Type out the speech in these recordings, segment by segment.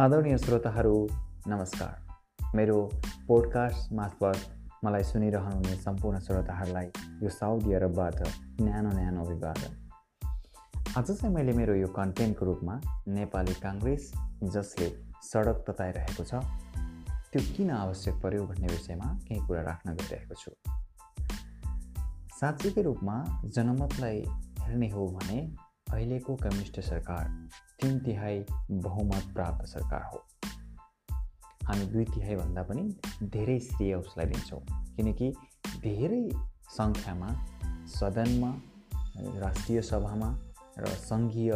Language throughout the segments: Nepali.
आदरणीय श्रोताहरू नमस्कार। मेरो पोडकास्ट मार्फत मलाई सुनिरहनुहुने सम्पूर्ण श्रोताहरूलाई यो साउदी अरबबाट न्यानो न्यानो अभिवादन। आज चाहिँ मैले मेरो यो कन्टेन्टको रूपमा नेपाली काङ्ग्रेस जसले सडक तताइरहेको छ त्यो किन आवश्यक पर्यो भन्ने विषयमा केही कुरा राख्न गइरहेको छु। साँच्चीकै रूपमा जनमतलाई हेर्ने हो भने अहिलेको कम्युनिस्ट सरकार तिन तिहाई बहुमत प्राप्त सरकार हो। हामी दुई तिहाईभन्दा पनि धेरै श्रेय उसलाई दिन्छौँ। किनकि धेरै सङ्ख्यामा सदनमा राष्ट्रिय सभामा र सङ्घीय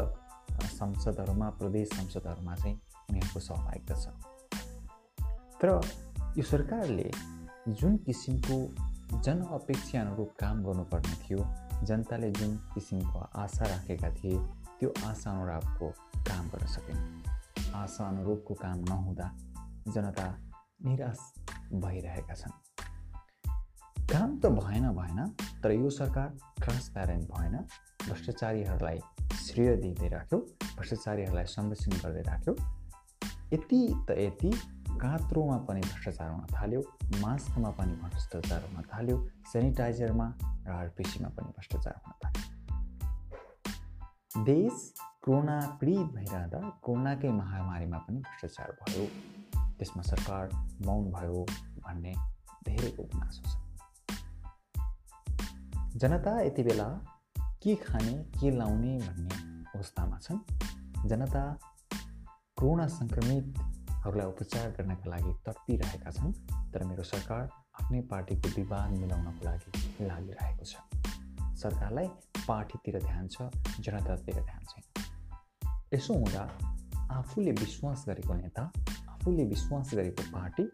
संसदहरूमा प्रदेश संसदहरूमा चाहिँ उनीहरूको सहभागिता छ। तर यो सरकारले जुन किसिमको जनअपेक्षा अनुरूप काम गर्नुपर्ने थियो जनताले जुन किसिमको आशा राखेका थिए त्यो आशा अनुरूपको काम गर्न सकेन। आशा अनुरूपको काम नहुँदा जनता निराश भइरहेका छन्। काम त भएन भएन तर यो सरकार ट्रान्सप्यारेन्ट भएन। भ्रष्टाचारीहरूलाई श्रेय दिँदै राख्यो भ्रष्टाचारीहरूलाई संरक्षण गर्दै राख्यो। यति त यति कात्रोमा पनि भ्रष्टाचार हुन थाल्यो मास्कमा पनि भ्रष्टाचार हुन थाल्यो सेनिटाइजरमा र आरपिसीमा पनि भ्रष्टाचार हुन थाल्यो। देश कोरोना पीडित भइरहँदा कोरोनाकै महामारीमा पनि भ्रष्टाचार भयो। त्यसमा सरकार मौन भयो भन्ने धेरैको गुनासो छ। जनता यति बेला के खाने के लाउने भन्ने अवस्थामा छन्। जनता कोरोना सङ्क्रमितहरूलाई उपचार गर्नका लागि तडपिरहेका छन् तर मेरो सरकार आफ्नै पार्टीको विवाद मिलाउनको लागि लागिरहेको छ। सरकारलाई पार्टीतिर ध्यान छ जनतातिर ध्यान छैन यसो हुँदा आफूले विश्वास गरेको नेता आफूले विश्वास गरेको पार्टी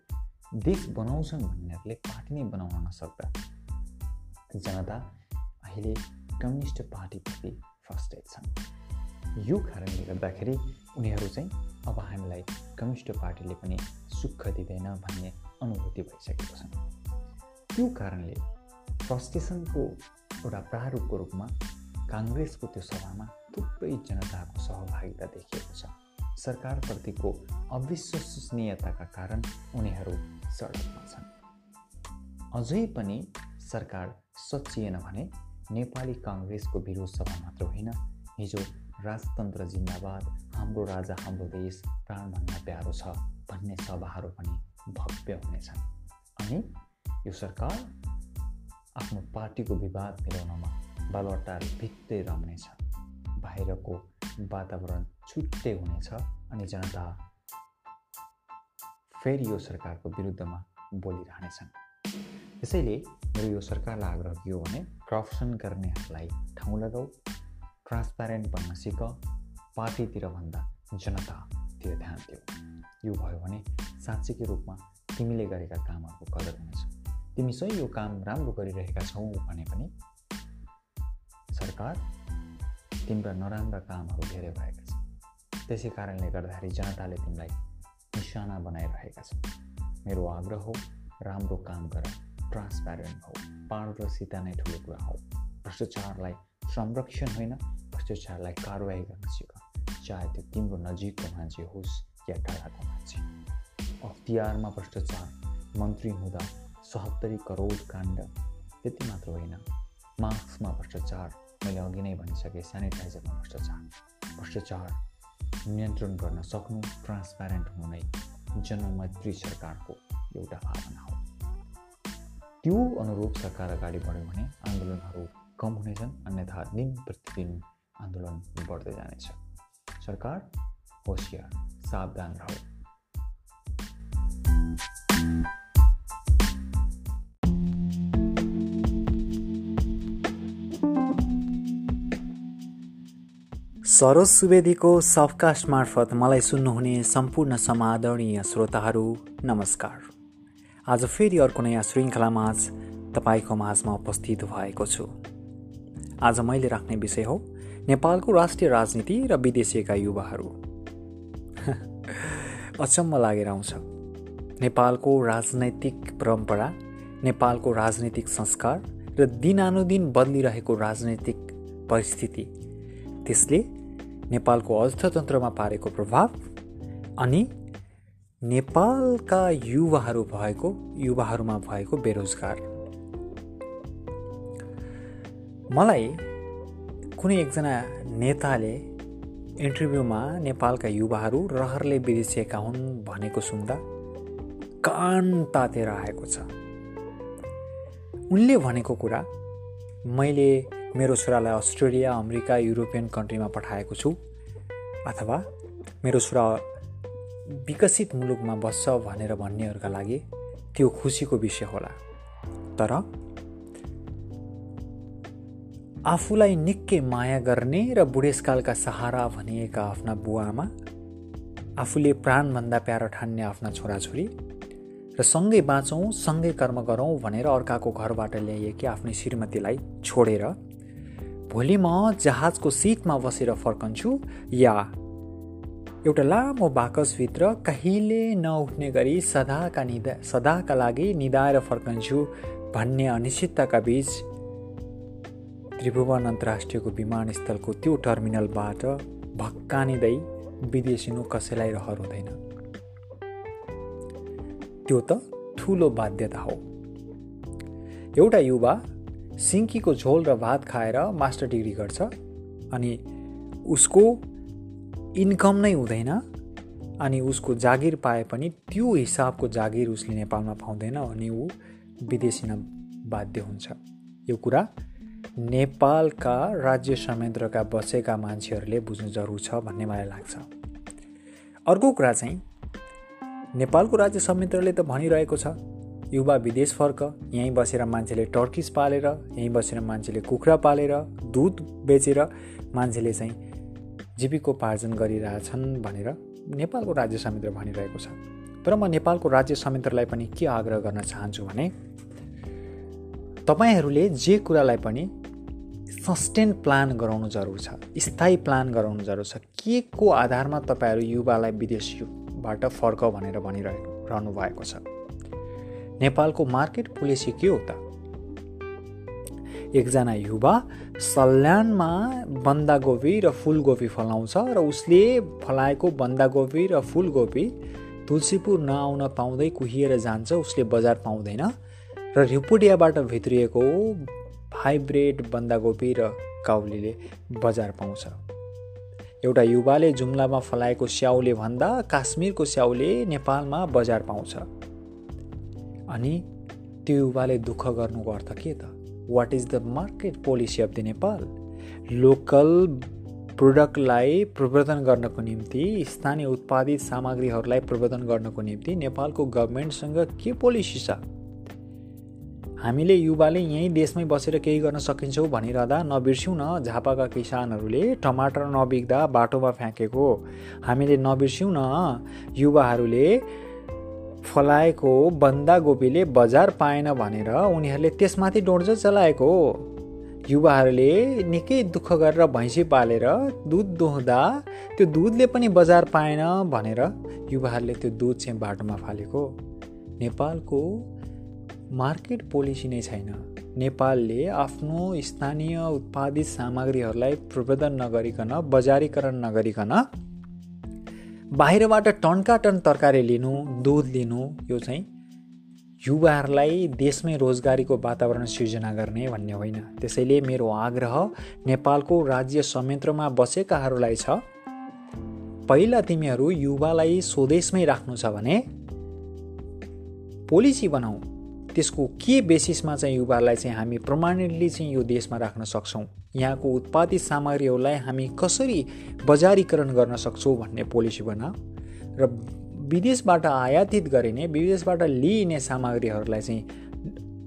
देश बनाउँछन् भन्नेहरूले पार्टी नै बनाउन नसक्दा जनता अहिले कम्युनिस्ट पार्टीप्रति फ्रस्ट्रेट छन्। यो कारणले गर्दाखेरि उनीहरू चाहिँ अब हामीलाई कम्युनिस्ट पार्टीले पनि सुख दिँदैन भन्ने अनुभूति भइसकेको छ। त्यो कारणले फ्रस्ट्रेसनको एउटा प्रारूपको रूपमा काङ्ग्रेसको त्यो सभामा थुप्रै जनताको सहभागिता देखिएको छ। सरकारप्रतिको अविश्वसनीयताका कारण उनीहरू सडकमा छन्। अझै पनि सरकार सचिएन भने नेपाली काङ्ग्रेसको विरोध सभा मात्र होइन हिजो राजतन्त्र जिन्दाबाद हाम्रो राजा हाम्रो देश प्राणभन्दा प्यारो छ भन्ने सभाहरू पनि भव्य हुनेछन्। अनि यो सरकार आफ्नो पार्टीको विवाद मिलाउनमा बालवटार भित्तै रम्नेछ। बाहिरको वातावरण छुट्टै हुनेछ अनि जनता फेरि यो सरकारको विरुद्धमा बोलिरहनेछन्। त्यसैले मेरो यो सरकारलाई आग्रह के हो भने करप्सन गर्नेहरूलाई ठाउँ लगाऊ ट्रान्सप्यारेन्ट बन्न सिक पार्टीतिर भन्दा जनतातिर ध्यान दिऊ यो भयो भने साँच्चीकै रूपमा तिमीले गरेका कामहरूको कदर हुनेछ। तिमी सही यो काम राम्रो गरिरहेका छौ भने पनि सरकार तिम्रा नराम्रा कामहरू धेरै भएका छन्। त्यसै कारणले गर्दाखेरि जनताले तिमीलाई निशाना बनाइरहेका छन्। मेरो आग्रह हो राम्रो काम गर ट्रान्सप्यारेन्ट हो पारदर्शिता नै ठुलो कुरा हो। भ्रष्टाचारलाई संरक्षण होइन? भ्रष्टाचारलाई कारवाही गर्न सिक? चाहे त्यो तिम्रो नजिकको मान्छे होस् या टाढाको मान्छे। अख्तियारमा भ्रष्टाचार मन्त्री हुँदा सत्तरी करोड काण्ड। त्यति मात्र होइन। मास्कमा भ्रष्टाचार मैले अघि नै भनिसकेँ सेनिटाइजरमा भ्रष्टाचार भ्रष्टाचार नियन्त्रण गर्न सक्नु ट्रान्सप्यारेन्ट हुनु नै जनमैत्री सरकारको एउटा भावना हो। त्यो अनुरूप सरकार अगाडि बढ्यो भने आन्दोलनहरू कम हुनेछन् अन्यथा दिन प्रतिदिन आन्दोलन बढ्दै जानेछ सरकार होसियार सावधान रह सरोज सुवेदीको सफकास्ट मार्फत मलाई सुन्नुहुने सम्पूर्ण समादरणीय श्रोताहरू नमस्कार आज फेरि अर्को नयाँ श्रृङ्खलामाझ तपाईँको माझमा उपस्थित भएको छु आज मैले राख्ने विषय हो नेपालको राष्ट्रिय राजनीति र विदेशीका युवाहरू। अचम्म लागेर आउँछ। नेपालको राजनैतिक परम्परा नेपालको राजनैतिक संस्कार र दिनानुदिन बदलिरहेको राजनैतिक परिस्थिति त्यसले नेपालको अर्थतन्त्रमा पारेको प्रभाव अनि नेपालका युवाहरू भएको युवाहरूमा भएको बेरोजगार। मलाई कुनै एकजना नेताले इन्टरभ्यूमा नेपालका युवाहरू रहरले बिर्सिएका हुन् भनेको सुन्दा कान तातेर आएको छ। उनले भनेको कुरा मैले मेरो छोरालाई अस्ट्रेलिया अमेरिका युरोपियन कन्ट्रीमा पठाएको छु अथवा मेरो छोरा विकसित मुलुकमा बस्छ भनेर भन्नेहरूका लागि त्यो खुसीको विषय होला। तर आफूलाई निकै माया गर्ने र बुढेसकालका सहारा भनिएका आफ्ना बुवामा आफूले प्राणभन्दा प्यारो ठान्ने आफ्ना छोराछोरी र सँगै बाँचौँ सँगै कर्म गरौँ भनेर अर्काको घरबाट ल्याइएकी आफ्नै श्रीमतीलाई छोडेर भोलि म जहाजको सिटमा बसेर फर्कन्छु या एउटा लामो बाकसभित्र कहिले नउठ्ने गरी सदाका निदा सदाका लागि निदाएर फर्कन्छु भन्ने अनिश्चितताका बीच त्रिभुवन अन्तर्राष्ट्रियको विमानस्थलको त्यो टर्मिनलबाट भक्कानिँदै विदेशिनु कसैलाई रहर हुँदैन। त्यो त ठुलो बाध्यता हो। एउटा युवा सिङ्कीको झोल र भात खाएर मास्टर डिग्री गर्छ अनि उसको इन्कम नै हुँदैन अनि उसको जागिर पाए पनि त्यो हिसाबको जागिर उसले नेपालमा पाउँदैन अनि ऊ विदेशी बाध्य हुन्छ। यो कुरा नेपालका राज्य संयन्त्रका बसेका मान्छेहरूले बुझ्नु जरुर छ भन्ने मलाई लाग्छ। अर्को कुरा चाहिँ नेपालको राज्य संयन्त्रले त भनिरहेको छ युवा विदेश फर्क यहीँ बसेर मान्छेले टर्किस पालेर यहीँ बसेर मान्छेले कुखुरा पालेर दुध बेचेर मान्छेले चाहिँ जीविकोपार्जन गरिरहेछन् भनेर नेपालको राज्य संयन्त्र भनिरहेको छ। तर म नेपालको राज्य संयन्त्रलाई पनि के आग्रह गर्न चाहन्छु भने तपाईँहरूले जे कुरालाई पनि सस्टेन प्लान गराउनु जरुर छ स्थायी प्लान गराउनु जरुर छ के को आधारमा तपाईँहरू युवालाई विदेशबाट फर्क भनेर भनिरहेको रहनु भएको छ? नेपालको मार्केट पोलिसी के हो त। एकजना युवा सल्यानमा बन्दागोपी र फुलकोपी फलाउँछ र उसले फलाएको बन्दागोपी र फुलकोपी तुलसीपुर नआउन पाउँदै कुहिएर जान्छ उसले बजार पाउँदैन। र रिपुडियाबाट भित्रिएको हाइब्रिड बन्दागोपी र काउलीले बजार पाउँछ। एउटा युवाले जुम्लामा फलाएको स्याउले भन्दा काश्मीरको स्याउले नेपालमा बजार पाउँछ। अनि त्यो युवाले दुःख गर्नुको अर्थ के त? What is the market policy of the Nepal local प्रोडक्टलाई प्रवर्धन गर्नको निम्ति स्थानीय उत्पादित सामग्रीहरूलाई प्रवर्धन गर्नको निम्ति नेपालको गभर्मेन्टसँग के पोलिसी छ? हामीले युवाले यहीँ देशमै बसेर केही गर्न सकिन्छौँ भनिरहँदा नबिर्स्यौँ न। झापाका किसानहरूले टमाटर नबिग्दा बाटोमा फ्याँकेको। हामीले नबिर्स्यौँ न। युवाहरूले फलाएको बन्दागोपीले बजार पाएन भनेर उनीहरूले त्यसमाथि डोर्जो चलाएको। युवाहरूले निकै दुःख गरेर भैँसी पालेर दुध दुहुँदा त्यो दुधले पनि बजार पाएन भनेर युवाहरूले त्यो दुध चाहिँ बाटोमा फालेको। नेपालको मार्केट पोलिसी नै छैन। नेपालले आफ्नो स्थानीय उत्पादित सामग्रीहरूलाई प्रवर्धन नगरिकन बजारीकरण नगरिकन बाहिरबाट टनका टन तरकारी लिनु दुध लिनु यो चाहिँ युवाहरूलाई देशमै रोजगारीको वातावरण सिर्जना गर्ने भन्ने होइन। त्यसैले मेरो आग्रह नेपालको राज्य संयन्त्रमा बसेकाहरूलाई छ पहिला तिमीहरू युवालाई स्वदेशमै राख्नु छ भने पोलिसी बनाऊ। त्यसको के बेसिसमा चाहिँ युवालाई चाहिँ हामी प्रमाणितली चाहिँ यो देशमा राख्न सक्छौँ? यहाँको उत्पादित सामग्रीहरूलाई हामी कसरी बजारीकरण गर्न सक्छौँ भन्ने पोलिसी बना र विदेशबाट आयातित गरिने विदेशबाट लिइने सामग्रीहरूलाई चाहिँ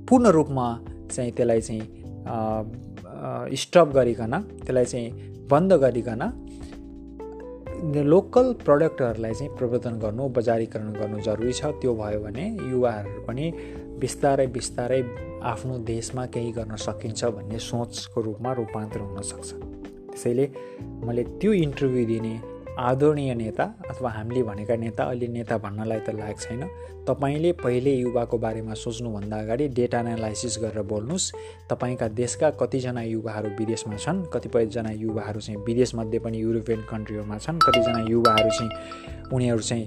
पूर्ण रूपमा चाहिँ त्यसलाई चाहिँ स्टप गरिकन त्यसलाई चाहिँ बन्द गरिकन लोकल प्रडक्टहरूलाई चाहिँ प्रवर्धन गर्नु बजारीकरण गर्नु जरुरी छ। त्यो भयो भने युवाहरू पनि बिस्तारै बिस्तारै आफ्नो देशमा केही गर्न सकिन्छ भन्ने सोचको रूपमा रूपान्तर हुनसक्छ त्यसैले मैले त्यो इन्टरभ्यू दिने आदरणीय नेता अथवा हामीले भनेका नेता अहिले नेता भन्नलाई त लागेको छैन। तपाईँले पहिले युवाको बारेमा सोच्नुभन्दा अगाडि डेटा एनालाइसिस गरेर बोल्नुहोस्। तपाईँका देशका कतिजना युवाहरू विदेशमा छन् कतिपयजना युवाहरू चाहिँ विदेशमध्ये पनि युरोपियन कन्ट्रीहरूमा छन् कतिजना युवाहरू चाहिँ उनीहरू चाहिँ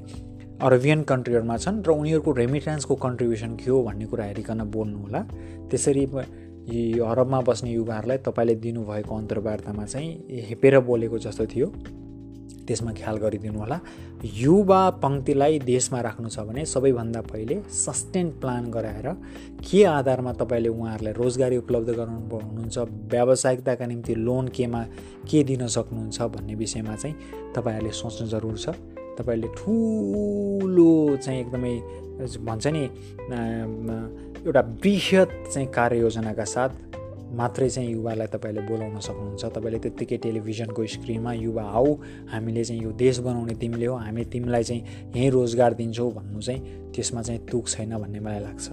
अरबियन कन्ट्रीहरूमा छन् र उनीहरूको रेमिटेन्सको कन्ट्रिब्युसन के हो भन्ने कुरा हेरिकन बोल्नुहोला त्यसरी अरबमा बस्ने युवाहरूलाई तपाईँले दिनुभएको अन्तर्वार्तामा चाहिँ हेपेर बोलेको जस्तो थियो। त्यसमा ख्याल गरिदिनु होला। युवा पङ्क्तिलाई देशमा राख्नु छ भने सबैभन्दा पहिले सस्टेन प्लान गराएर के आधारमा तपाईँले उहाँहरूलाई रोजगारी उपलब्ध गराउनु हुनुहुन्छ व्यावसायिकताका निम्ति लोन केमा के दिन सक्नुहुन्छ भन्ने विषयमा चाहिँ तपाईँहरूले सोच्नु जरुर छ। तपाईँहरूले ठुलो चाहिँ एकदमै भन्छ नि एउटा बृहत चाहिँ कार्ययोजनाका साथ मात्रै चाहिँ युवालाई तपाईँले बोलाउन सक्नुहुन्छ। तपाईँले त्यत्तिकै टेलिभिजनको स्क्रिनमा युवा आऊ हामीले चाहिँ यो देश बनाउने तिमीले हो हामी तिमीलाई चाहिँ यहीँ रोजगार दिन्छौँ भन्नु चाहिँ त्यसमा चाहिँ तुक छैन भन्ने मलाई लाग्छ।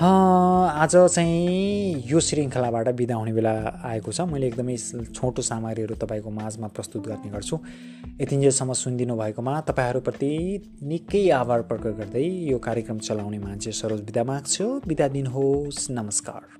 आज चाहिँ यो श्रृङ्खलाबाट बिदा हुने बेला आएको छ। मैले एकदमै छोटो सामग्रीहरू तपाईँको माझमा प्रस्तुत गर्ने गर्छु। यतिन्जेलसम्म सुनिदिनु भएकोमा तपाईँहरूप्रति निकै आभार प्रकट गर्दै यो कार्यक्रम चलाउने मान्छे सरोज बिदा माग्छु। बिदा दिनुहोस्। नमस्कार।